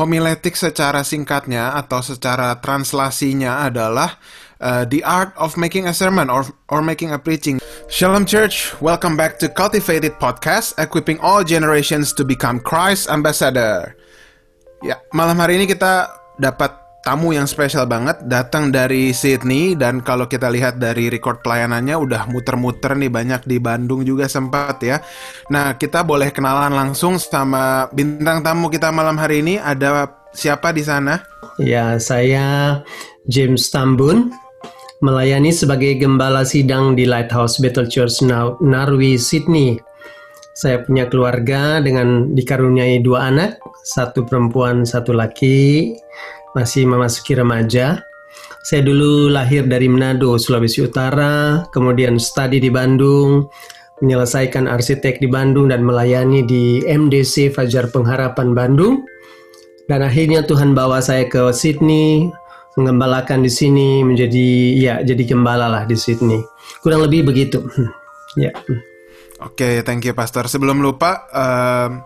homiletik secara singkatnya atau secara translasinya adalah uh, the art of making a sermon or or making a preaching. Shalom Church, welcome back to Cultivated Podcast, equipping all generations to become Christ ambassador. Ya, malam hari ini kita dapat tamu yang spesial banget datang dari Sydney dan kalau kita lihat dari record pelayanannya udah muter-muter nih banyak di Bandung juga sempat ya. Nah, kita boleh kenalan langsung sama bintang tamu kita malam hari ini ada siapa di sana? Ya, saya James Tambun melayani sebagai gembala sidang di Lighthouse Bethel Church Narwi, Sydney. Saya punya keluarga dengan dikaruniai dua anak, satu perempuan, satu laki masih memasuki remaja. Saya dulu lahir dari Manado, Sulawesi Utara, kemudian studi di Bandung, menyelesaikan arsitek di Bandung dan melayani di MDC Fajar Pengharapan Bandung. Dan akhirnya Tuhan bawa saya ke Sydney, mengembalakan di sini menjadi ya jadi gembala lah di Sydney. Kurang lebih begitu. ya. Oke, okay, thank you Pastor. Sebelum lupa, um,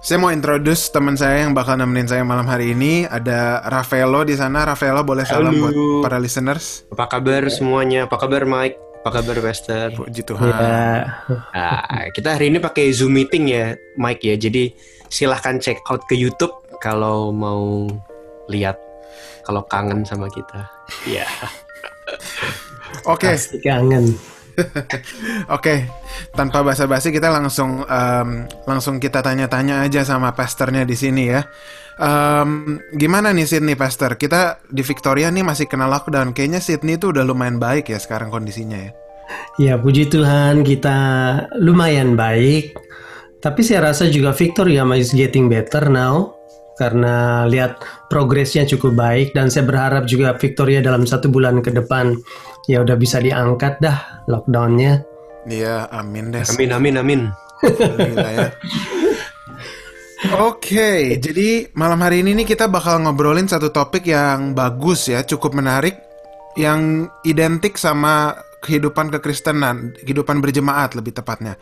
saya mau introduce teman saya yang bakal nemenin saya malam hari ini. Ada Rafaelo di sana. Rafaelo boleh salam Halo. buat para listeners. Apa kabar semuanya? Apa kabar Mike? Apa kabar Pastor? Puji Tuhan. Ya. Nah, kita hari ini pakai Zoom meeting ya, Mike ya. Jadi silahkan check out ke YouTube kalau mau lihat kalau kangen sama kita. Iya. Oke. Okay. kangen. Oke, tanpa basa-basi kita langsung um, langsung kita tanya-tanya aja sama pastornya di sini ya. Um, gimana nih Sydney pastor? Kita di Victoria nih masih kena lockdown. Kayaknya Sydney tuh udah lumayan baik ya sekarang kondisinya ya. Ya puji Tuhan kita lumayan baik. Tapi saya rasa juga Victoria is getting better now karena lihat progresnya cukup baik dan saya berharap juga Victoria dalam satu bulan ke depan ya udah bisa diangkat dah lockdownnya. Iya, amin deh. Amin, amin, amin. ya. Oke, okay, jadi malam hari ini nih kita bakal ngobrolin satu topik yang bagus ya, cukup menarik, yang identik sama kehidupan kekristenan, kehidupan berjemaat lebih tepatnya.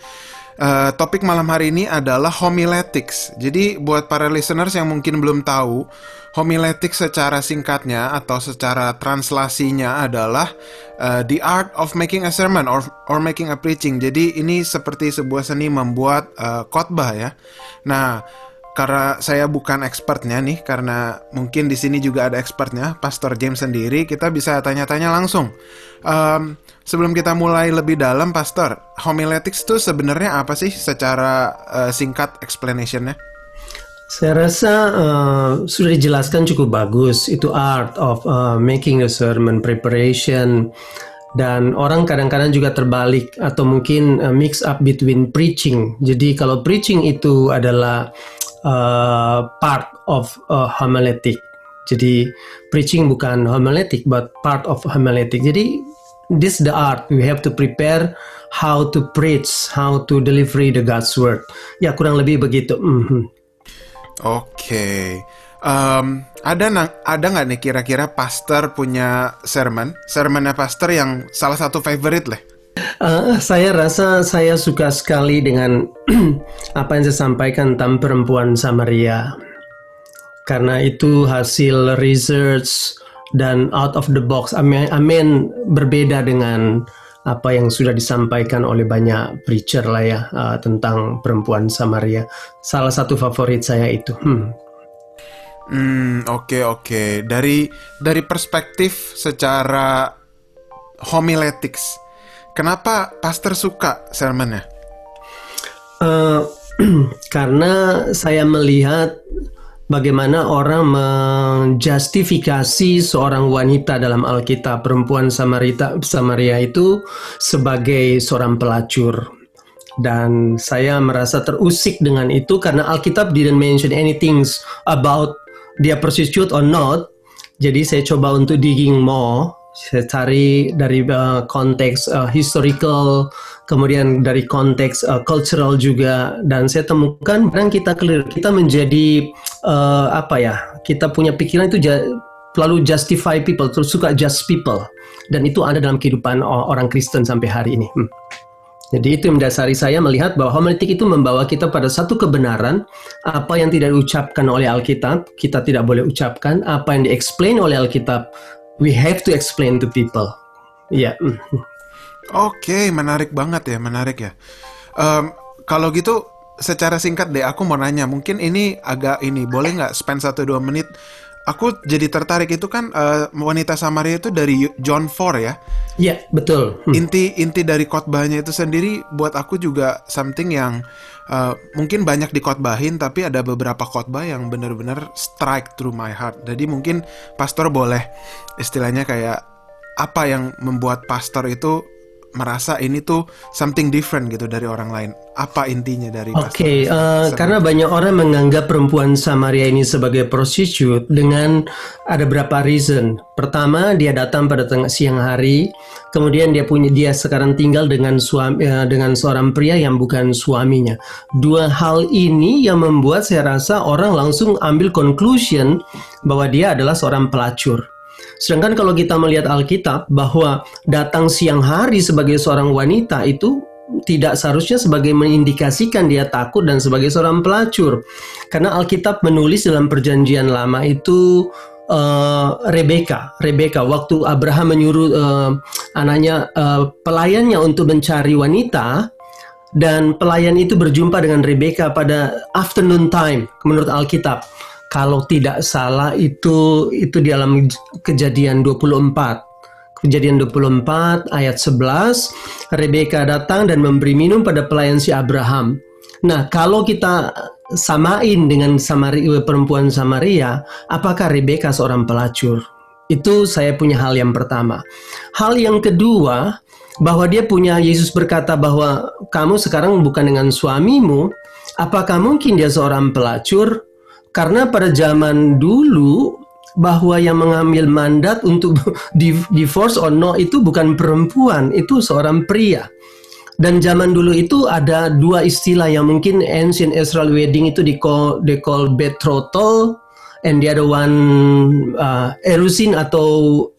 Uh, topik malam hari ini adalah homiletics. Jadi buat para listeners yang mungkin belum tahu, homiletics secara singkatnya atau secara translasinya adalah uh, the art of making a sermon or or making a preaching. Jadi ini seperti sebuah seni membuat uh, khotbah ya. Nah, karena saya bukan expertnya nih, karena mungkin di sini juga ada expertnya, Pastor James sendiri, kita bisa tanya-tanya langsung. Um, Sebelum kita mulai lebih dalam, Pastor, homiletics itu sebenarnya apa sih secara uh, singkat explanationnya? Saya rasa uh, sudah dijelaskan cukup bagus. Itu art of uh, making a sermon preparation. Dan orang kadang-kadang juga terbalik atau mungkin uh, mix up between preaching. Jadi kalau preaching itu adalah uh, part of uh, homiletic. Jadi preaching bukan homiletic but part of homiletic. Jadi this the art we have to prepare how to preach how to deliver the God's word ya kurang lebih begitu mm -hmm. oke okay. um, ada nang ada nggak nih kira-kira pastor punya sermon sermonnya pastor yang salah satu favorite lah Uh, saya rasa saya suka sekali dengan apa yang saya sampaikan tentang perempuan Samaria karena itu hasil research dan out of the box. Amin, amin berbeda dengan apa yang sudah disampaikan oleh banyak preacher lah ya uh, tentang perempuan Samaria. Salah satu favorit saya itu. Hmm. Hmm, oke okay, oke. Okay. Dari dari perspektif secara homiletics, kenapa pastor suka sermonnya? Uh, karena saya melihat bagaimana orang menjustifikasi seorang wanita dalam Alkitab perempuan Samarita Samaria itu sebagai seorang pelacur. Dan saya merasa terusik dengan itu karena Alkitab didn't mention anything about dia prostitute or not. Jadi saya coba untuk digging more saya cari dari uh, konteks uh, historical kemudian dari konteks uh, cultural juga. Dan saya temukan kadang kita clear kita menjadi uh, apa ya kita punya pikiran itu lalu justify people terus suka just people. Dan itu ada dalam kehidupan orang Kristen sampai hari ini. Hmm. Jadi itu yang mendasari saya melihat bahwa homiletik itu membawa kita pada satu kebenaran. Apa yang tidak diucapkan oleh Alkitab kita tidak boleh ucapkan. Apa yang diexplain oleh Alkitab we have to explain to people. Iya. Yeah. Oke, menarik banget ya, menarik ya. Um, kalau gitu, secara singkat deh, aku mau nanya, mungkin ini agak ini, boleh nggak spend satu dua menit? Aku jadi tertarik itu kan uh, wanita Samaria itu dari John 4 ya. Iya, betul. Hmm. Inti inti dari khotbahnya itu sendiri buat aku juga something yang uh, mungkin banyak dikotbahin tapi ada beberapa khotbah yang benar-benar strike through my heart. Jadi mungkin pastor boleh istilahnya kayak apa yang membuat pastor itu merasa ini tuh something different gitu dari orang lain. Apa intinya dari Oke, okay, uh, eh, karena banyak orang menganggap perempuan Samaria ini sebagai prostitute dengan ada berapa reason. Pertama, dia datang pada tengah siang hari, kemudian dia punya dia sekarang tinggal dengan suami uh, dengan seorang pria yang bukan suaminya. Dua hal ini yang membuat saya rasa orang langsung ambil conclusion bahwa dia adalah seorang pelacur. Sedangkan kalau kita melihat Alkitab bahwa datang siang hari sebagai seorang wanita itu tidak seharusnya sebagai mengindikasikan dia takut dan sebagai seorang pelacur. Karena Alkitab menulis dalam perjanjian lama itu uh, Rebeka, Rebeka waktu Abraham menyuruh uh, anaknya uh, pelayannya untuk mencari wanita dan pelayan itu berjumpa dengan Rebeka pada afternoon time menurut Alkitab kalau tidak salah itu itu di dalam kejadian 24 Kejadian 24 ayat 11 Rebeka datang dan memberi minum pada pelayan si Abraham. Nah, kalau kita samain dengan Samaria, perempuan Samaria, apakah Rebeka seorang pelacur? Itu saya punya hal yang pertama. Hal yang kedua, bahwa dia punya Yesus berkata bahwa kamu sekarang bukan dengan suamimu, apakah mungkin dia seorang pelacur? Karena pada zaman dulu bahwa yang mengambil mandat untuk divorce or no itu bukan perempuan, itu seorang pria. Dan zaman dulu itu ada dua istilah yang mungkin ancient Israel wedding itu di call, they call betrothal and the other one uh, erusin atau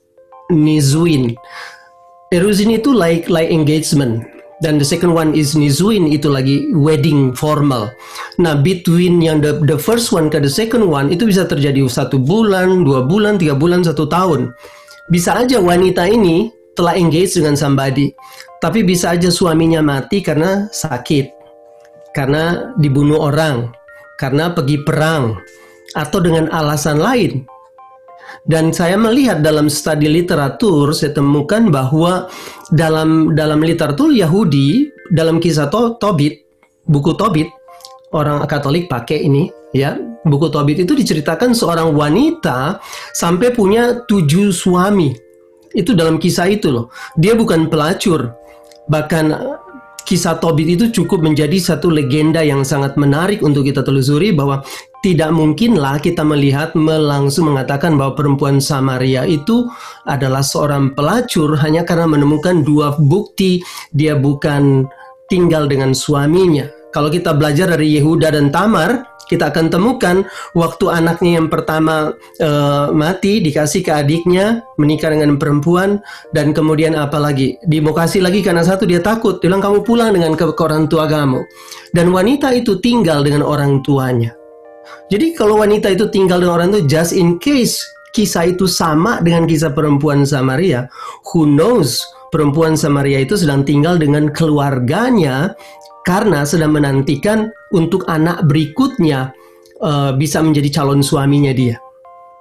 nizuin. Erusin itu like like engagement dan the second one is nizuin itu lagi wedding formal. Nah between yang the, the first one ke the second one itu bisa terjadi satu bulan, dua bulan, tiga bulan, satu tahun. Bisa aja wanita ini telah engage dengan somebody, tapi bisa aja suaminya mati karena sakit, karena dibunuh orang, karena pergi perang, atau dengan alasan lain. Dan saya melihat dalam studi literatur, saya temukan bahwa dalam dalam literatur Yahudi, dalam kisah to, Tobit, buku Tobit, orang Katolik pakai ini, ya, buku Tobit itu diceritakan seorang wanita sampai punya tujuh suami. Itu dalam kisah itu loh. Dia bukan pelacur, bahkan kisah Tobit itu cukup menjadi satu legenda yang sangat menarik untuk kita telusuri bahwa tidak mungkinlah kita melihat langsung mengatakan bahwa perempuan Samaria itu adalah seorang pelacur hanya karena menemukan dua bukti dia bukan tinggal dengan suaminya. Kalau kita belajar dari Yehuda dan Tamar, kita akan temukan waktu anaknya yang pertama uh, mati dikasih ke adiknya menikah dengan perempuan dan kemudian apa lagi? Dimokasi lagi karena satu dia takut. Bilang kamu pulang dengan ke, ke orang tua kamu. Dan wanita itu tinggal dengan orang tuanya jadi kalau wanita itu tinggal dengan orang itu just in case kisah itu sama dengan kisah perempuan Samaria who knows perempuan Samaria itu sedang tinggal dengan keluarganya karena sedang menantikan untuk anak berikutnya uh, bisa menjadi calon suaminya dia.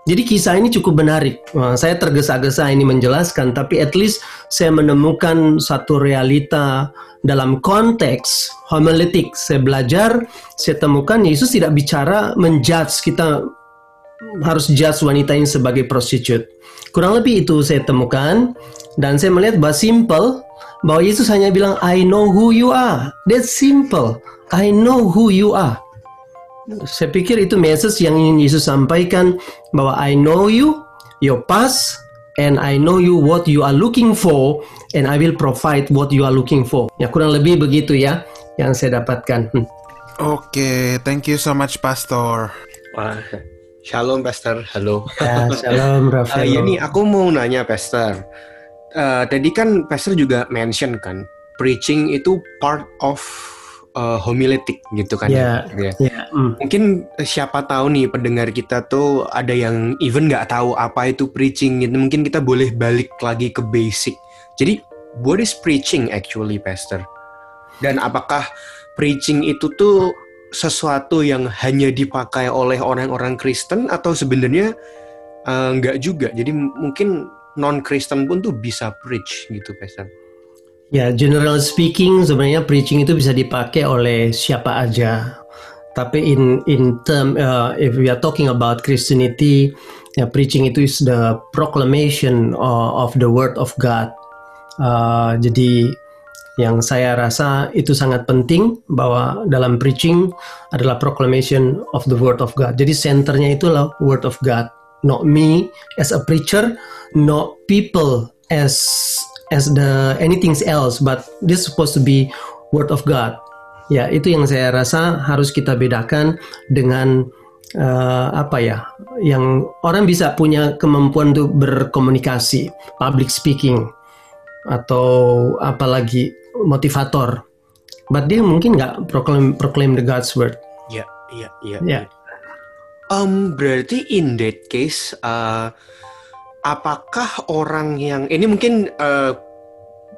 Jadi kisah ini cukup menarik. Uh, saya tergesa-gesa ini menjelaskan, tapi at least saya menemukan satu realita dalam konteks homiletik. Saya belajar, saya temukan Yesus tidak bicara menjudge kita harus judge wanita ini sebagai prostitute. Kurang lebih itu saya temukan dan saya melihat bahwa simple bahwa Yesus hanya bilang I know who you are. That's simple. I know who you are. Saya pikir itu message yang ingin Yesus sampaikan bahwa I know you, your past, and I know you what you are looking for, and I will provide what you are looking for. Ya kurang lebih begitu ya yang saya dapatkan. Hmm. Oke, okay, thank you so much, Pastor. Wah, shalom, Pastor. Halo. Ya, shalom, Rafael. Uh, ya nih, aku mau nanya, Pastor uh, tadi kan Pastor juga mention kan preaching itu part of uh, homiletic gitu kan Ya, ya. ya, mm. Mungkin siapa tahu nih pendengar kita tuh ada yang even nggak tahu apa itu preaching gitu. Mungkin kita boleh balik lagi ke basic. Jadi what is preaching actually, Pastor? Dan apakah preaching itu tuh sesuatu yang hanya dipakai oleh orang-orang Kristen atau sebenarnya uh, nggak juga? Jadi mungkin non Kristen pun tuh bisa preach gitu, Pastor. Ya, general speaking sebenarnya preaching itu bisa dipakai oleh siapa aja. Tapi in in term uh, if we are talking about Christianity, ya preaching itu is the proclamation of, of the word of God. Uh, jadi yang saya rasa itu sangat penting bahwa dalam preaching adalah proclamation of the word of God. Jadi senternya itulah word of God, not me as a preacher, not people as as the anything else, but this supposed to be word of God. Ya, itu yang saya rasa harus kita bedakan dengan eh, apa ya, yang orang bisa punya kemampuan untuk berkomunikasi, public speaking, atau apalagi motivator, but dia mungkin nggak proclaim proclaim the God's word. Iya, iya, iya. Ya. Um, berarti in that case, uh, apakah orang yang ini mungkin uh,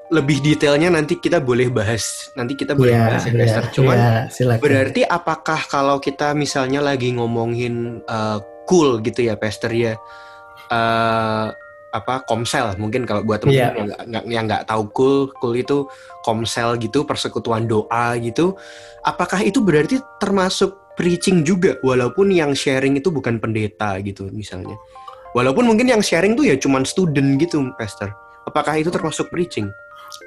lebih detailnya nanti kita boleh bahas, nanti kita boleh Ya, bahas ya, ya, Pastor. Cuman silakan. berarti apakah kalau kita misalnya lagi ngomongin uh, cool gitu ya, Pastor ya, uh, apa komsel mungkin kalau buat teman-teman Iya. yang nggak- nggak yang nggak tahu cool, cool itu komsel gitu, persekutuan doa gitu. Apakah itu berarti termasuk preaching juga walaupun yang sharing itu bukan pendeta gitu misalnya. Walaupun mungkin yang sharing tuh ya cuman student gitu, Pastor. Apakah itu termasuk preaching?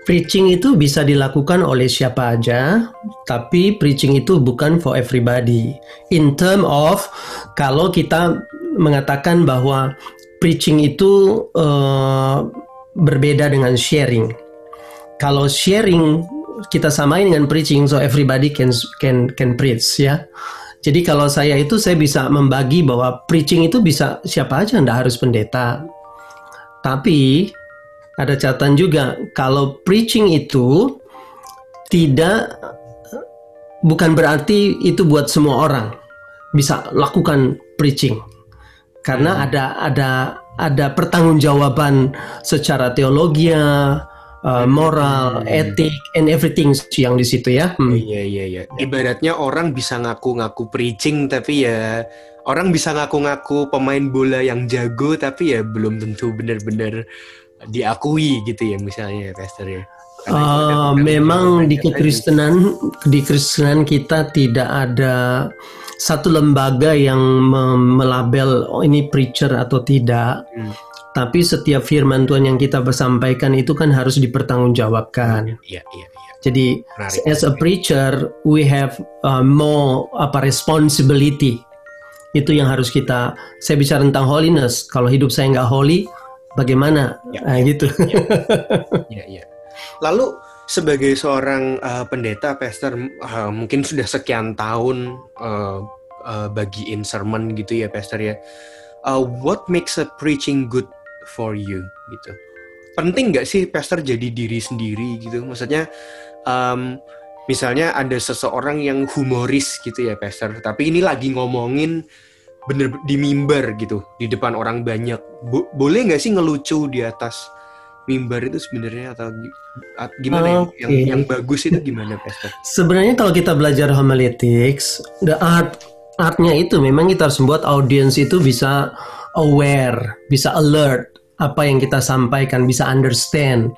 Preaching itu bisa dilakukan oleh siapa aja, tapi preaching itu bukan for everybody. In term of kalau kita mengatakan bahwa preaching itu eh, berbeda dengan sharing. Kalau sharing kita samain dengan preaching, so everybody can can can preach ya. Jadi kalau saya itu saya bisa membagi bahwa preaching itu bisa siapa aja, ndak harus pendeta. Tapi ada catatan juga kalau preaching itu tidak bukan berarti itu buat semua orang bisa lakukan preaching karena ada ada ada pertanggungjawaban secara teologi moral, etik, and everything yang di situ ya. Hmm. Iya iya iya. Ibaratnya orang bisa ngaku-ngaku preaching tapi ya orang bisa ngaku-ngaku pemain bola yang jago tapi ya belum tentu benar-benar diakui gitu ya misalnya ya Pastor ya. Karena Uh, memang di kekristenan di kekristenan kita tidak ada satu lembaga yang me- melabel oh ini preacher atau tidak. Hmm. Tapi setiap firman Tuhan yang kita sampaikan itu kan harus dipertanggungjawabkan. Iya iya iya. Jadi Menarik. as a preacher we have uh, more apa responsibility. Itu yang harus kita. Saya bicara tentang holiness. Kalau hidup saya nggak holy, bagaimana? Ya. Nah, gitu. Iya iya. Lalu sebagai seorang uh, pendeta Pastor uh, mungkin sudah sekian tahun uh, uh, bagiin sermon gitu ya Pastor ya. Uh, what makes a preaching good for you gitu? Penting nggak sih Pastor jadi diri sendiri gitu? Maksudnya um, misalnya ada seseorang yang humoris gitu ya Pastor, tapi ini lagi ngomongin bener di mimbar gitu di depan orang banyak. Bo- boleh nggak sih ngelucu di atas mimbar itu sebenarnya atau gi- at- gimana ya? Oke. yang yang bagus itu gimana Pastor? Sebenarnya kalau kita belajar homiletics, the art artnya itu memang kita harus membuat audiens itu bisa aware, bisa alert apa yang kita sampaikan, bisa understand.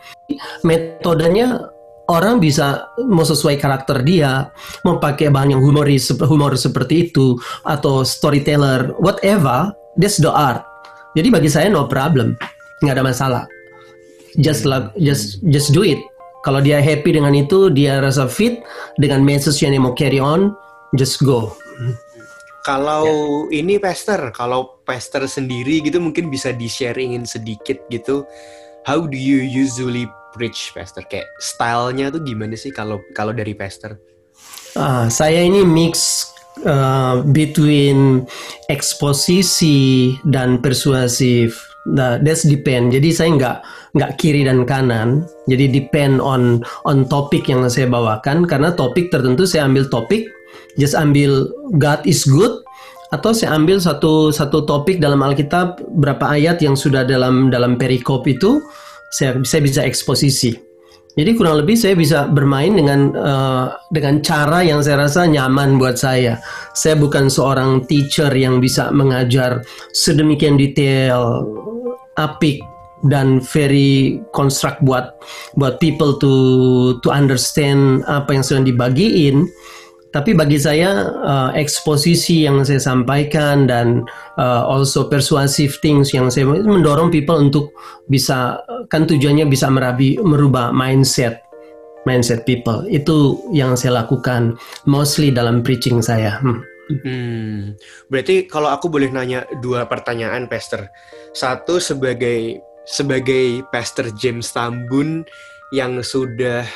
Metodenya orang bisa mau sesuai karakter dia, mau pakai bahan yang humoris, humor seperti itu atau storyteller, whatever, that's the art. Jadi bagi saya no problem, nggak ada masalah. Just like, just just do it. Kalau dia happy dengan itu, dia rasa fit dengan message yang dia mau carry on, just go. Kalau ini Pastor, kalau Pastor sendiri gitu mungkin bisa di-sharingin sedikit gitu. How do you usually preach Pastor? Kayak stylenya tuh gimana sih kalau kalau dari Pastor? Ah, saya ini mix uh, between eksposisi dan persuasif. Nah, that's depend. Jadi saya nggak nggak kiri dan kanan. Jadi depend on on topik yang saya bawakan. Karena topik tertentu saya ambil topik, just ambil God is good, atau saya ambil satu satu topik dalam Alkitab berapa ayat yang sudah dalam dalam perikop itu saya saya bisa eksposisi. Jadi kurang lebih saya bisa bermain dengan uh, dengan cara yang saya rasa nyaman buat saya. Saya bukan seorang teacher yang bisa mengajar sedemikian detail, apik dan very construct buat buat people to to understand apa yang sedang dibagiin. Tapi bagi saya uh, eksposisi yang saya sampaikan dan uh, also persuasive things yang saya mendorong people untuk bisa kan tujuannya bisa merabi merubah mindset mindset people itu yang saya lakukan mostly dalam preaching saya. Hmm. Hmm, berarti kalau aku boleh nanya dua pertanyaan, Pastor. Satu sebagai sebagai Pastor James Tambun yang sudah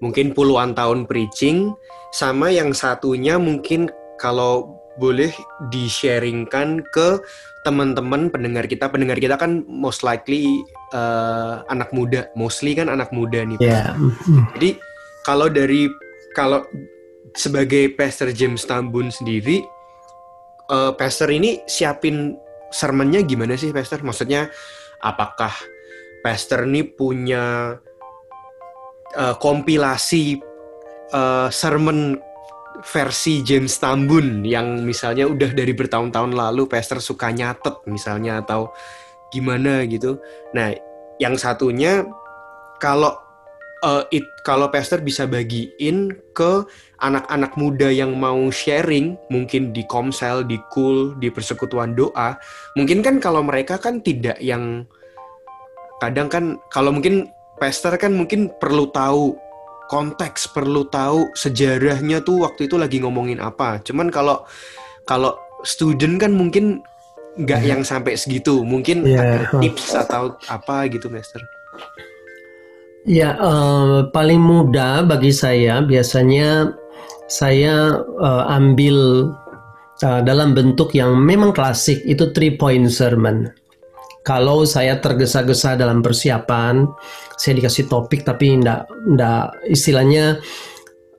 mungkin puluhan tahun preaching, sama yang satunya mungkin kalau boleh di-sharingkan ke teman-teman pendengar kita. Pendengar kita kan most likely uh, anak muda, mostly kan anak muda nih. Yeah. Jadi kalau dari kalau sebagai Pastor James Tambun sendiri, uh, Pastor ini siapin sermonnya gimana sih, Pastor? Maksudnya apakah Pastor ini punya uh, kompilasi uh, sermon versi James Tambun yang misalnya udah dari bertahun-tahun lalu Pastor suka nyatet misalnya atau gimana gitu. Nah, yang satunya kalau uh, it kalau Pastor bisa bagiin ke anak-anak muda yang mau sharing mungkin di Komsel, di Cool, di persekutuan doa, mungkin kan kalau mereka kan tidak yang kadang kan kalau mungkin Pastor kan mungkin perlu tahu konteks, perlu tahu sejarahnya tuh waktu itu lagi ngomongin apa. Cuman kalau kalau student kan mungkin nggak yeah. yang sampai segitu. Mungkin yeah. ada tips atau apa gitu, Master. Ya, uh, paling mudah bagi saya biasanya saya uh, ambil uh, dalam bentuk yang memang klasik itu three point sermon kalau saya tergesa-gesa dalam persiapan, saya dikasih topik tapi ndak ndak istilahnya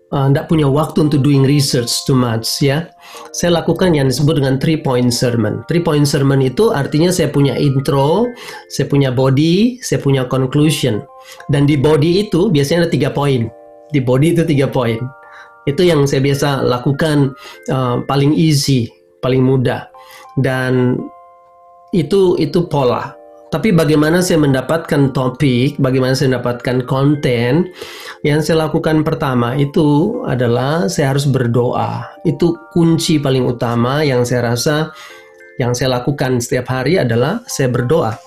uh, ndak punya waktu untuk doing research too much ya. Saya lakukan yang disebut dengan three point sermon. Three point sermon itu artinya saya punya intro, saya punya body, saya punya conclusion. Dan di body itu biasanya ada tiga poin. Di body itu tiga poin. Itu yang saya biasa lakukan uh, paling easy, paling mudah. Dan itu itu pola. Tapi bagaimana saya mendapatkan topik, bagaimana saya mendapatkan konten, yang saya lakukan pertama itu adalah saya harus berdoa. Itu kunci paling utama yang saya rasa yang saya lakukan setiap hari adalah saya berdoa.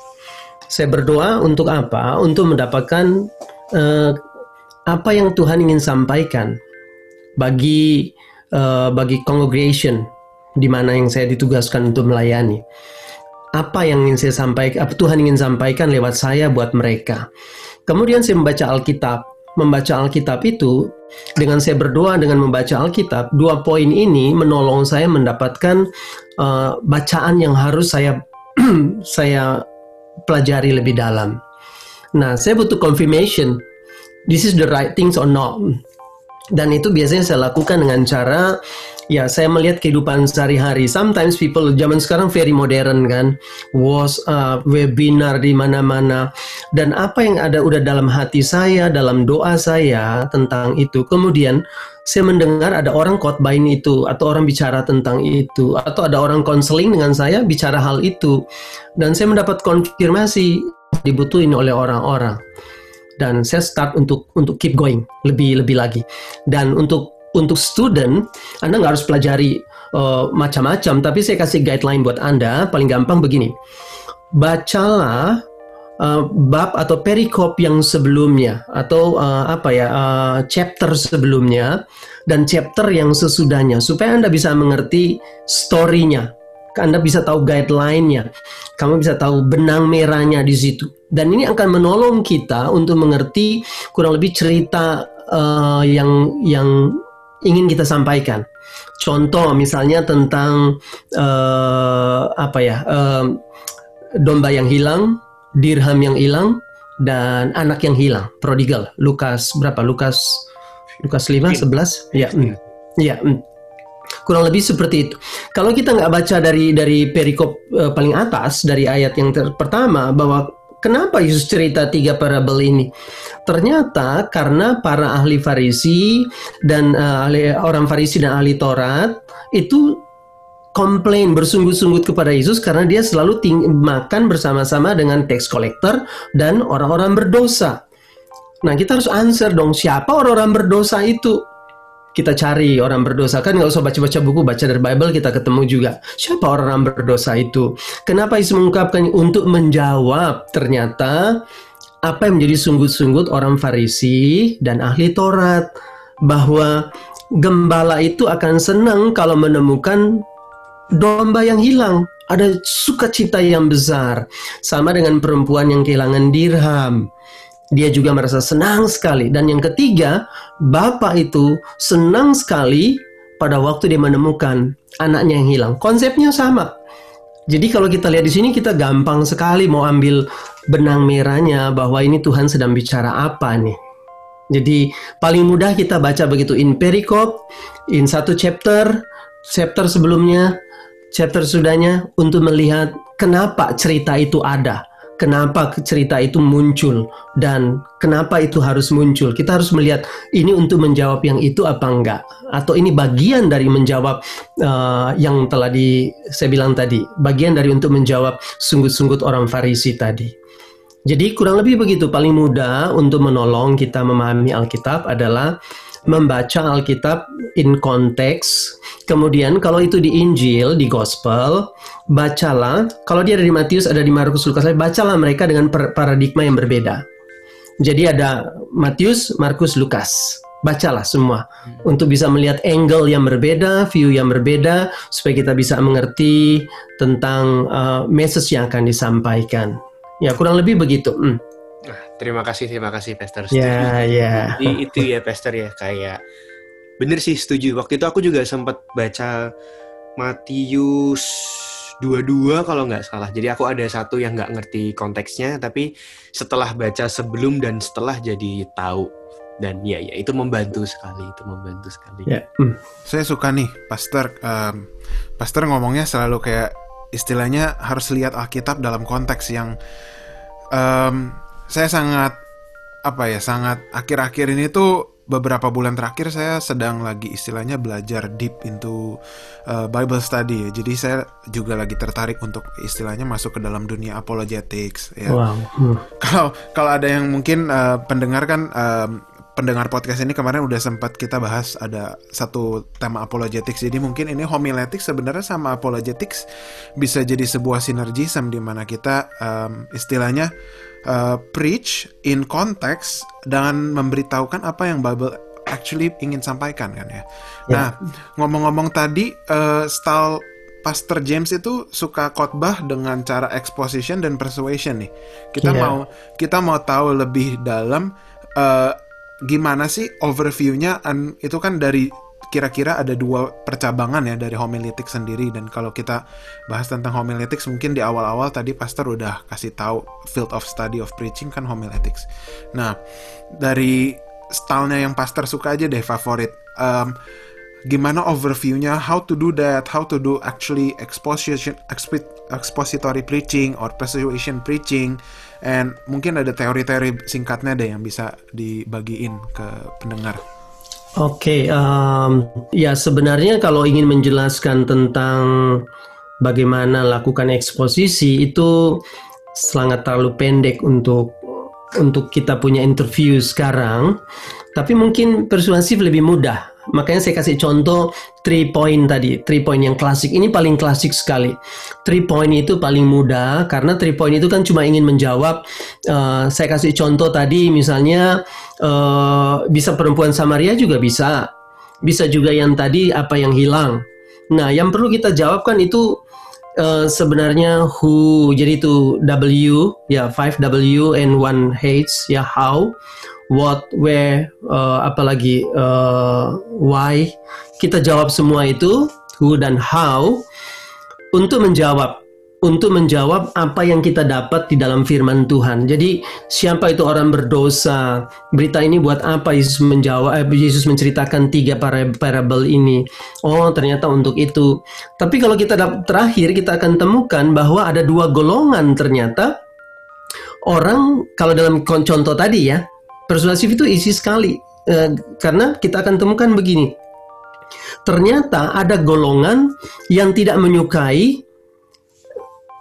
Saya berdoa untuk apa? Untuk mendapatkan uh, apa yang Tuhan ingin sampaikan bagi uh, bagi congregation di mana yang saya ditugaskan untuk melayani apa yang ingin saya sampaikan, apa Tuhan ingin sampaikan lewat saya buat mereka. Kemudian saya membaca Alkitab. Membaca Alkitab itu dengan saya berdoa dengan membaca Alkitab, dua poin ini menolong saya mendapatkan uh, bacaan yang harus saya saya pelajari lebih dalam. Nah, saya butuh confirmation. This is the right things or not. Dan itu biasanya saya lakukan dengan cara Ya, saya melihat kehidupan sehari-hari. Sometimes people zaman sekarang very modern kan, WhatsApp, webinar di mana-mana, dan apa yang ada udah dalam hati saya, dalam doa saya tentang itu. Kemudian saya mendengar ada orang khotbahin itu, atau orang bicara tentang itu, atau ada orang konseling dengan saya bicara hal itu, dan saya mendapat konfirmasi dibutuhin oleh orang-orang. Dan saya start untuk untuk keep going lebih lebih lagi. Dan untuk untuk student Anda nggak harus pelajari uh, macam-macam, tapi saya kasih guideline buat Anda. Paling gampang begini, bacalah uh, bab atau perikop yang sebelumnya atau uh, apa ya uh, chapter sebelumnya dan chapter yang sesudahnya supaya Anda bisa mengerti story-nya. Anda bisa tahu guideline-nya. Kamu bisa tahu benang merahnya di situ. Dan ini akan menolong kita untuk mengerti kurang lebih cerita uh, yang yang ingin kita sampaikan. Contoh misalnya tentang uh, apa ya uh, domba yang hilang, dirham yang hilang, dan anak yang hilang, prodigal. Lukas berapa? Lukas Lukas 5 11 ya. Mm, ya. Mm. Kurang lebih seperti itu. Kalau kita nggak baca dari dari perikop uh, paling atas dari ayat yang ter pertama bahwa kenapa Yesus cerita tiga parabel ini? Ternyata karena para ahli Farisi dan uh, ahli, orang Farisi dan ahli Taurat itu komplain bersungguh-sungguh kepada Yesus karena dia selalu makan bersama-sama dengan tax collector dan orang-orang berdosa. Nah kita harus answer dong siapa orang-orang berdosa itu? Kita cari orang berdosa. Kan nggak usah baca-baca buku baca dari Bible kita ketemu juga. Siapa orang berdosa itu? Kenapa Yesus mengungkapkan untuk menjawab? Ternyata apa yang menjadi sungguh-sungguh orang Farisi dan ahli Taurat bahwa gembala itu akan senang kalau menemukan domba yang hilang. Ada sukacita yang besar sama dengan perempuan yang kehilangan dirham dia juga merasa senang sekali. Dan yang ketiga, bapak itu senang sekali pada waktu dia menemukan anaknya yang hilang. Konsepnya sama. Jadi kalau kita lihat di sini kita gampang sekali mau ambil benang merahnya bahwa ini Tuhan sedang bicara apa nih. Jadi paling mudah kita baca begitu in perikop, in satu chapter, chapter sebelumnya, chapter sudahnya untuk melihat kenapa cerita itu ada kenapa cerita itu muncul dan kenapa itu harus muncul. Kita harus melihat ini untuk menjawab yang itu apa enggak atau ini bagian dari menjawab uh, yang telah di saya bilang tadi, bagian dari untuk menjawab sungguh-sungguh orang Farisi tadi. Jadi kurang lebih begitu paling mudah untuk menolong kita memahami Alkitab adalah membaca Alkitab in konteks. Kemudian kalau itu di Injil, di Gospel, bacalah. Kalau dia ada di Matius, ada di Markus, Lukas, bacalah mereka dengan paradigma yang berbeda. Jadi ada Matius, Markus, Lukas. Bacalah semua untuk bisa melihat angle yang berbeda, view yang berbeda, supaya kita bisa mengerti tentang uh, message yang akan disampaikan. Ya kurang lebih begitu. Hmm. Terima kasih, terima kasih, Pastor. Ya, ya. Jadi itu ya, Pastor ya, kayak bener sih setuju. Waktu itu aku juga sempat baca Matius dua-dua kalau nggak salah. Jadi aku ada satu yang nggak ngerti konteksnya, tapi setelah baca sebelum dan setelah jadi tahu. Dan ya, ya itu membantu sekali, itu membantu sekali. Ya. Mm. Saya suka nih, Pastor. Um, Pastor ngomongnya selalu kayak istilahnya harus lihat Alkitab dalam konteks yang um, saya sangat apa ya sangat akhir-akhir ini tuh beberapa bulan terakhir saya sedang lagi istilahnya belajar deep into uh, Bible study ya. Jadi saya juga lagi tertarik untuk istilahnya masuk ke dalam dunia apologetics ya. Wow. Hmm. Kalau kalau ada yang mungkin uh, pendengar kan uh, pendengar podcast ini kemarin udah sempat kita bahas ada satu tema apologetics. Jadi mungkin ini homiletics sebenarnya sama apologetics bisa jadi sebuah sinergism di mana kita um, istilahnya uh, preach in context dan memberitahukan apa yang Bible actually ingin sampaikan kan ya. Yeah. Nah ngomong-ngomong tadi uh, style Pastor James itu suka khotbah dengan cara exposition dan persuasion nih. Kita yeah. mau kita mau tahu lebih dalam uh, gimana sih overviewnya itu kan dari kira-kira ada dua percabangan ya dari homiletics sendiri dan kalau kita bahas tentang homiletics mungkin di awal-awal tadi pastor udah kasih tahu field of study of preaching kan homiletics. Nah, dari stylenya yang pastor suka aja deh favorit. Um, gimana overviewnya, how to do that, how to do actually exposition, expository preaching or persuasion preaching, and mungkin ada teori-teori singkatnya deh yang bisa dibagiin ke pendengar. Oke, okay, um, ya sebenarnya kalau ingin menjelaskan tentang bagaimana lakukan eksposisi itu sangat terlalu pendek untuk untuk kita punya interview sekarang. Tapi mungkin persuasif lebih mudah. Makanya saya kasih contoh three point tadi, three point yang klasik. Ini paling klasik sekali. Three point itu paling mudah karena three point itu kan cuma ingin menjawab. Uh, saya kasih contoh tadi misalnya uh, bisa perempuan Samaria juga bisa. Bisa juga yang tadi apa yang hilang. Nah, yang perlu kita jawabkan itu uh, sebenarnya who jadi itu W ya 5W and 1 H ya how what, where, uh, apalagi uh, why. Kita jawab semua itu, who dan how, untuk menjawab untuk menjawab apa yang kita dapat di dalam firman Tuhan. Jadi siapa itu orang berdosa? Berita ini buat apa Yesus menjawab? Eh, Yesus menceritakan tiga parable ini. Oh ternyata untuk itu. Tapi kalau kita terakhir kita akan temukan bahwa ada dua golongan ternyata orang kalau dalam contoh tadi ya persuasif itu isi sekali eh, karena kita akan temukan begini. Ternyata ada golongan yang tidak menyukai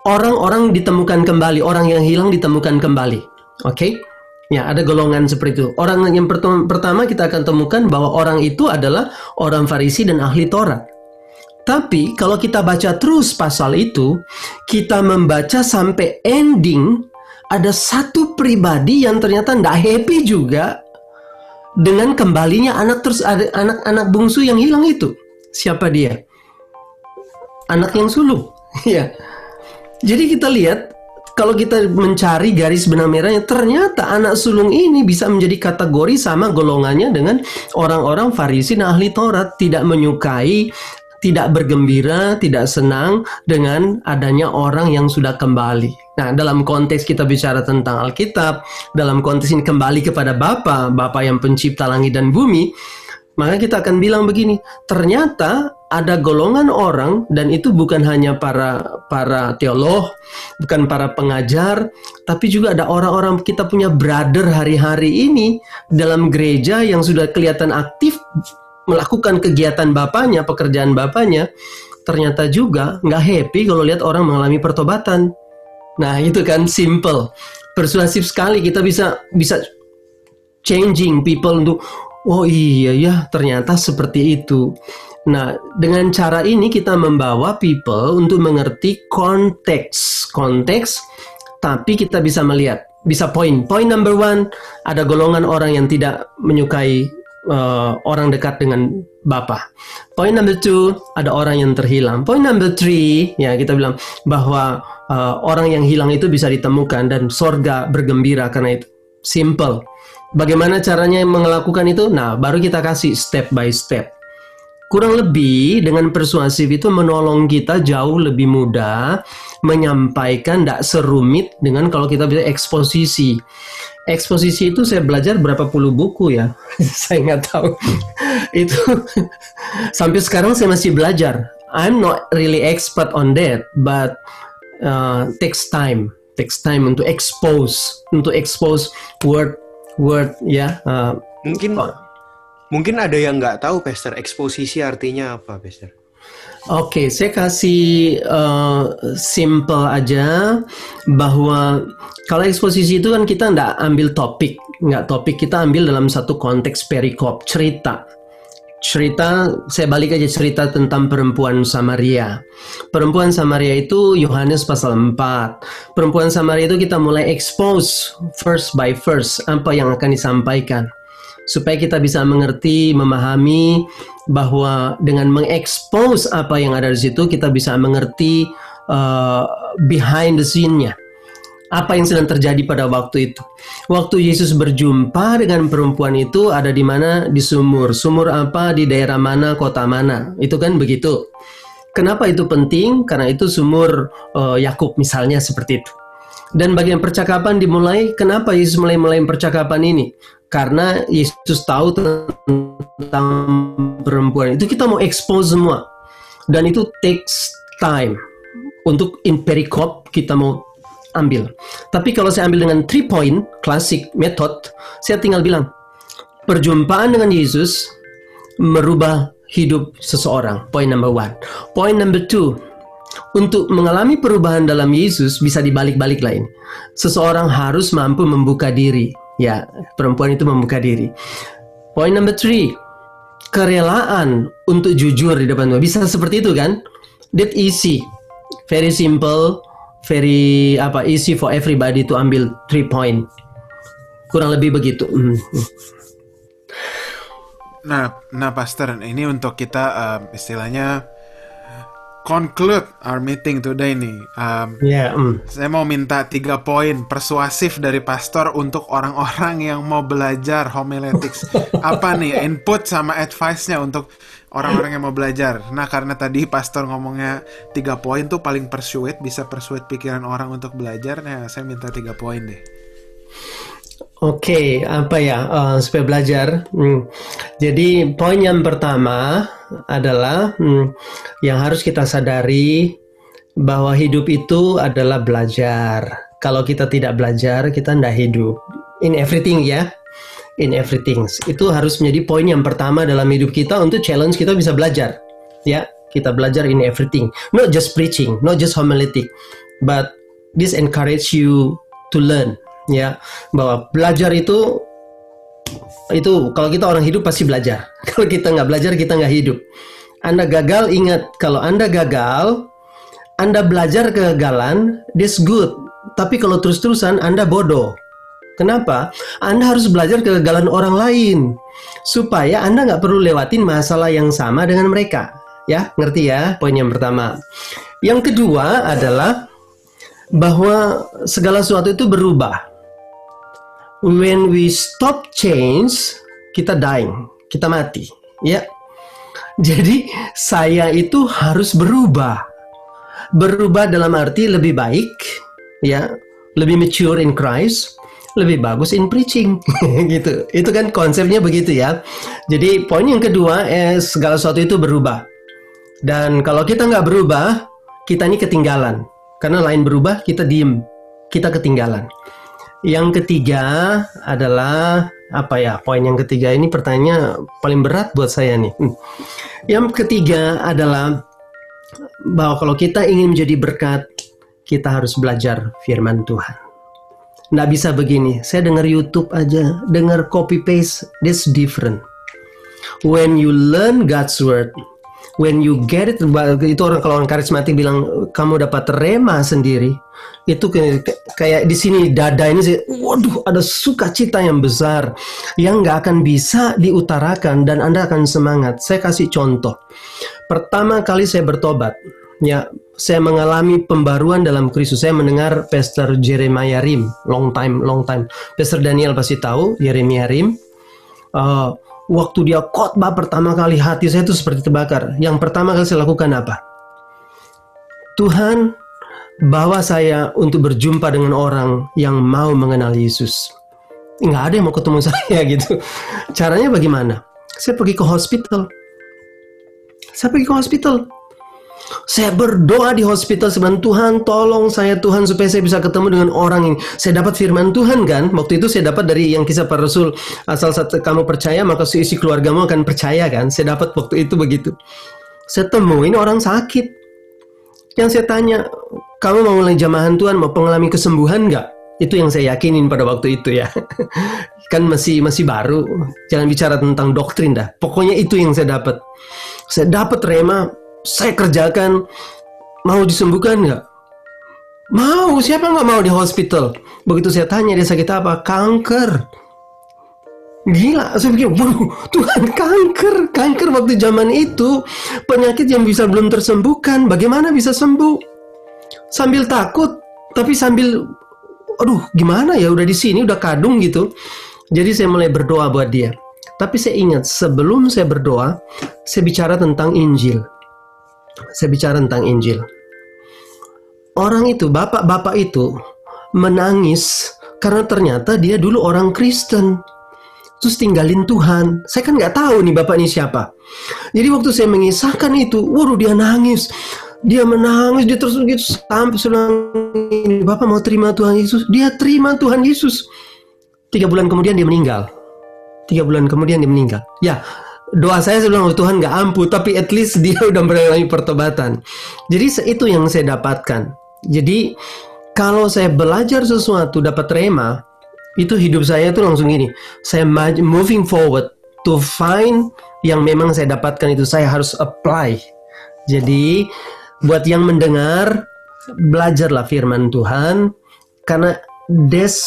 orang-orang ditemukan kembali, orang yang hilang ditemukan kembali. Oke? Okay? Ya, ada golongan seperti itu. Orang yang pertama kita akan temukan bahwa orang itu adalah orang Farisi dan ahli Taurat. Tapi kalau kita baca terus pasal itu, kita membaca sampai ending, ada satu pribadi yang ternyata tidak happy juga dengan kembalinya anak terus anak-anak bungsu yang hilang itu. Siapa dia? Anak yang sulung. ya. Jadi kita lihat kalau kita mencari garis benang merahnya, ternyata anak sulung ini bisa menjadi kategori sama golongannya dengan orang-orang Farisi dan ahli Taurat, tidak menyukai, tidak bergembira, tidak senang dengan adanya orang yang sudah kembali. Nah, dalam konteks kita bicara tentang Alkitab, dalam konteks ini kembali kepada Bapa, Bapa yang pencipta langit dan bumi, maka kita akan bilang begini, ternyata ada golongan orang dan itu bukan hanya para para teolog, bukan para pengajar, tapi juga ada orang-orang kita punya brother hari-hari ini dalam gereja yang sudah kelihatan aktif melakukan kegiatan bapaknya, pekerjaan bapaknya, ternyata juga nggak happy kalau lihat orang mengalami pertobatan. Nah itu kan simple, persuasif sekali kita bisa bisa changing people untuk oh iya ya ternyata seperti itu. Nah, dengan cara ini kita membawa people untuk mengerti konteks. Konteks, tapi kita bisa melihat, bisa poin. Poin number one, ada golongan orang yang tidak menyukai uh, orang dekat dengan Bapa. Poin number two, ada orang yang terhilang. Poin number three, ya kita bilang bahwa uh, orang yang hilang itu bisa ditemukan dan sorga bergembira karena itu. Simple. Bagaimana caranya melakukan itu? Nah, baru kita kasih step by step. Kurang lebih dengan persuasif itu menolong kita jauh lebih mudah menyampaikan tidak serumit dengan kalau kita bisa eksposisi. Eksposisi itu saya belajar berapa puluh buku ya, saya nggak tahu. itu sampai sekarang saya masih belajar. I'm not really expert on that, but uh, takes time, takes time untuk expose, untuk expose word word ya. Uh, Mungkin Mungkin ada yang nggak tahu, Pester, eksposisi artinya apa, Pester? Oke, okay, saya kasih uh, simple aja bahwa kalau eksposisi itu kan kita nggak ambil topik, nggak topik kita ambil dalam satu konteks perikop cerita. Cerita, saya balik aja cerita tentang perempuan Samaria. Perempuan Samaria itu Yohanes pasal 4. Perempuan Samaria itu kita mulai expose first by first apa yang akan disampaikan supaya kita bisa mengerti, memahami bahwa dengan mengekspos apa yang ada di situ kita bisa mengerti uh, behind the scene-nya. Apa yang sedang terjadi pada waktu itu. Waktu Yesus berjumpa dengan perempuan itu ada di mana? Di sumur. Sumur apa? Di daerah mana? Kota mana? Itu kan begitu. Kenapa itu penting? Karena itu sumur uh, Yakub misalnya seperti itu. Dan bagian percakapan dimulai, kenapa Yesus mulai-mulai percakapan ini? karena Yesus tahu tentang perempuan. Itu kita mau expose semua. Dan itu takes time. Untuk in perikop kita mau ambil. Tapi kalau saya ambil dengan three point classic method saya tinggal bilang perjumpaan dengan Yesus merubah hidup seseorang. Point number one. Point number two untuk mengalami perubahan dalam Yesus bisa dibalik-balik lain seseorang harus mampu membuka diri Ya, perempuan itu membuka diri. Point number three, kerelaan untuk jujur di depan Tuhan. Bisa seperti itu kan? That easy, very simple, very apa easy for everybody to ambil three point. Kurang lebih begitu. Hmm. Nah, nah Pastor, ini untuk kita uh, istilahnya conclude our meeting today nih. Um, yeah, mm. Saya mau minta tiga poin persuasif dari pastor untuk orang-orang yang mau belajar homiletics. Apa nih input sama advice-nya untuk orang-orang yang mau belajar. Nah, karena tadi pastor ngomongnya tiga poin tuh paling persuade, bisa persuade pikiran orang untuk belajar. Nah, saya minta tiga poin deh. Oke, okay, apa ya uh, supaya belajar? Hmm. Jadi poin yang pertama adalah hmm, yang harus kita sadari bahwa hidup itu adalah belajar. Kalau kita tidak belajar, kita tidak hidup. In everything ya, in everything. Itu harus menjadi poin yang pertama dalam hidup kita untuk challenge kita bisa belajar. Ya, kita belajar in everything. Not just preaching, not just homiletic, but this encourage you to learn ya bahwa belajar itu itu kalau kita orang hidup pasti belajar kalau kita nggak belajar kita nggak hidup anda gagal ingat kalau anda gagal anda belajar kegagalan this good tapi kalau terus-terusan anda bodoh Kenapa? Anda harus belajar kegagalan orang lain supaya Anda nggak perlu lewatin masalah yang sama dengan mereka. Ya, ngerti ya? Poin yang pertama. Yang kedua adalah bahwa segala sesuatu itu berubah when we stop change, kita dying, kita mati, ya. Jadi saya itu harus berubah. Berubah dalam arti lebih baik, ya, lebih mature in Christ, lebih bagus in preaching, gitu. Itu kan konsepnya begitu ya. Jadi poin yang kedua, eh, segala sesuatu itu berubah. Dan kalau kita nggak berubah, kita ini ketinggalan. Karena lain berubah, kita diem, kita ketinggalan. Yang ketiga adalah apa ya? Poin yang ketiga ini pertanyaannya paling berat buat saya nih. Hmm. Yang ketiga adalah bahwa kalau kita ingin menjadi berkat, kita harus belajar firman Tuhan. Nggak bisa begini, saya dengar YouTube aja, dengar copy paste, this different. When you learn God's word, when you get it itu orang kalau orang karismatik bilang kamu dapat rema sendiri itu kayak, di sini dada ini sih waduh ada sukacita yang besar yang nggak akan bisa diutarakan dan anda akan semangat. Saya kasih contoh. Pertama kali saya bertobat ya saya mengalami pembaruan dalam Kristus. Saya mendengar Pastor Jeremiah Rim long time long time. Pastor Daniel pasti tahu Jeremiah Rim. Uh, waktu dia khotbah pertama kali hati saya itu seperti terbakar. Yang pertama kali saya lakukan apa? Tuhan bawa saya untuk berjumpa dengan orang yang mau mengenal Yesus. Nggak ada yang mau ketemu saya gitu. Caranya bagaimana? Saya pergi ke hospital. Saya pergi ke hospital. Saya berdoa di hospital sebenarnya Tuhan tolong saya Tuhan supaya saya bisa ketemu dengan orang ini. Saya dapat firman Tuhan kan. Waktu itu saya dapat dari yang kisah para rasul asal satu kamu percaya maka seisi keluargamu akan percaya kan. Saya dapat waktu itu begitu. Saya temuin orang sakit. Yang saya tanya, kamu mau mulai jamahan Tuhan, mau mengalami kesembuhan nggak? Itu yang saya yakinin pada waktu itu ya. kan masih masih baru. Jangan bicara tentang doktrin dah. Pokoknya itu yang saya dapat. Saya dapat rema saya kerjakan mau disembuhkan nggak? Mau, siapa nggak mau di hospital? Begitu saya tanya dia sakit apa? Kanker. Gila, saya pikir, waduh, Tuhan kanker, kanker waktu zaman itu penyakit yang bisa belum tersembuhkan, bagaimana bisa sembuh? Sambil takut, tapi sambil, aduh, gimana ya, udah di sini, udah kadung gitu. Jadi saya mulai berdoa buat dia. Tapi saya ingat, sebelum saya berdoa, saya bicara tentang Injil saya bicara tentang Injil. Orang itu, bapak-bapak itu menangis karena ternyata dia dulu orang Kristen. Terus tinggalin Tuhan. Saya kan nggak tahu nih bapak ini siapa. Jadi waktu saya mengisahkan itu, waduh dia nangis. Dia menangis, dia terus begitu sampai ini bapak mau terima Tuhan Yesus. Dia terima Tuhan Yesus. Tiga bulan kemudian dia meninggal. Tiga bulan kemudian dia meninggal. Ya, doa saya sebelum Tuhan gak ampuh tapi at least dia udah mengalami pertobatan. Jadi itu yang saya dapatkan. Jadi kalau saya belajar sesuatu dapat rema itu hidup saya tuh langsung gini. Saya moving forward to find yang memang saya dapatkan itu saya harus apply. Jadi buat yang mendengar belajarlah firman Tuhan karena des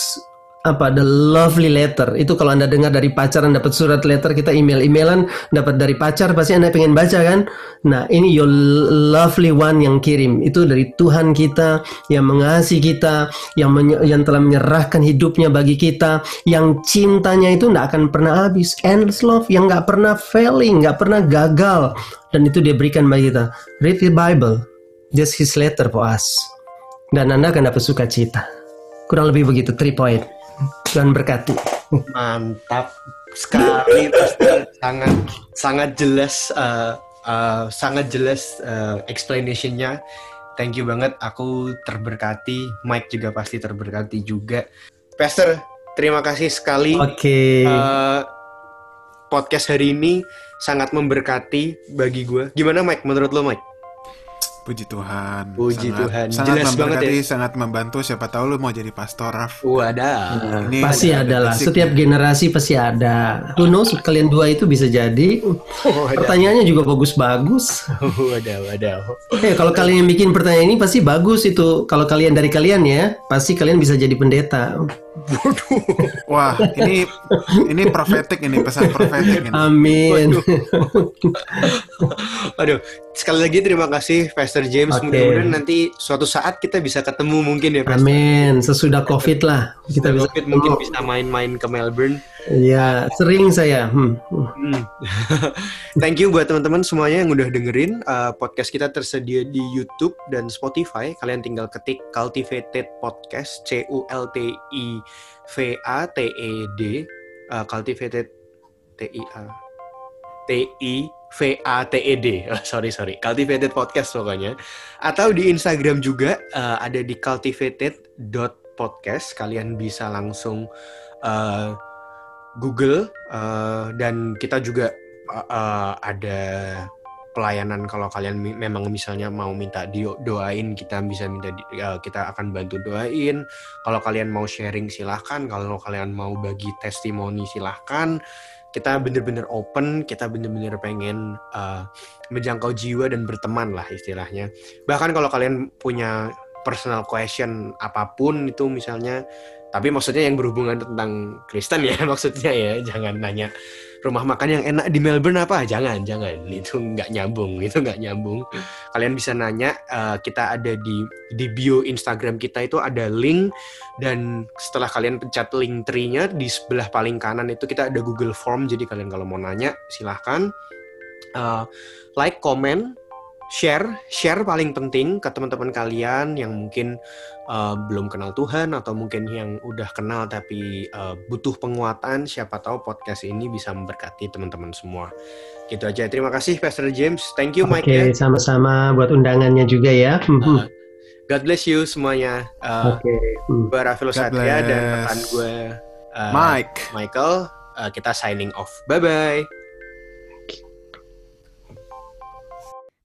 apa the lovely letter. Itu kalau anda dengar dari pacaran dapat surat letter kita email emailan dapat dari pacar pasti anda pengen baca kan? Nah ini your lovely one yang kirim. Itu dari Tuhan kita yang mengasihi kita yang yang telah menyerahkan hidupnya bagi kita yang cintanya itu tidak akan pernah habis. Endless love yang nggak pernah failing nggak pernah gagal. Dan itu dia berikan bagi kita. Read the Bible. Just his letter for us. Dan anda akan dapat sukacita. Kurang lebih begitu three point Tuhan berkati. Mantap sekali, sangat sangat jelas, uh, uh, sangat jelas uh, explanationnya. Thank you banget, aku terberkati. Mike juga pasti terberkati juga. Pastor, terima kasih sekali. Oke. Okay. Uh, podcast hari ini sangat memberkati bagi gue. Gimana Mike? Menurut lo Mike? Puji Tuhan. Puji sangat, Tuhan. Sangat Jelas banget ya. sangat membantu. Siapa tahu lu mau jadi pastor, Raf. Wadah. Ini pasti ada lah. Setiap generasi pasti ada. Who knows, kalian dua itu bisa jadi. Oh, Pertanyaannya juga bagus-bagus. wadah, wadah. Eh, kalau kalian yang bikin pertanyaan ini pasti bagus itu. Kalau kalian dari kalian ya, pasti kalian bisa jadi pendeta. Wah, ini ini profetik ini pesan profetik ini. Amin. Aduh, sekali lagi terima kasih Pastor James. Okay. Mudah-mudahan nanti suatu saat kita bisa ketemu mungkin ya Pastor. Amin. Sesudah Covid lah kita bisa COVID mungkin bisa main-main ke Melbourne. Iya, sering saya. Hmm. hmm. Thank you buat teman-teman semuanya yang udah dengerin uh, podcast kita tersedia di YouTube dan Spotify. Kalian tinggal ketik Cultivated Podcast C U L T I V A T E D uh, Cultivated T I A T I V A T E D. Oh, sorry sorry. Cultivated Podcast pokoknya. Atau di Instagram juga uh, ada di cultivated.podcast. Kalian bisa langsung uh, Google uh, dan kita juga uh, ada pelayanan kalau kalian memang misalnya mau minta doain kita bisa minta uh, kita akan bantu doain. Kalau kalian mau sharing silahkan. Kalau kalian mau bagi testimoni silahkan. Kita bener-bener open kita bener-bener pengen uh, menjangkau jiwa dan berteman lah istilahnya. Bahkan kalau kalian punya personal question apa pun itu misalnya. Tapi maksudnya yang berhubungan tentang Kristen ya maksudnya ya jangan nanya rumah makan yang enak di Melbourne apa. Jangan jangan. Itu nggak nyambung itu nggak nyambung. Kalian bisa nanya uh, kita ada di di bio Instagram kita itu ada link. Dan setelah kalian pencet link tree-nya di sebelah paling kanan itu kita ada Google Form. Jadi kalian kalau mau nanya silahkan. Uh, like comment share share paling penting ke teman-teman kalian yang mungkin uh, belum kenal Tuhan atau mungkin yang udah kenal tapi uh, butuh penguatan siapa tahu podcast ini bisa memberkati teman-teman semua. Gitu aja. Terima kasih Pastor James. Thank you Mike Oke okay, sama-sama buat undangannya juga ya. Uh, God bless you semuanya. Uh, Oke okay. hmm. gue Rafil Satria dan rekan gue uh, Mike. Michael. Uh, kita signing off. Bye bye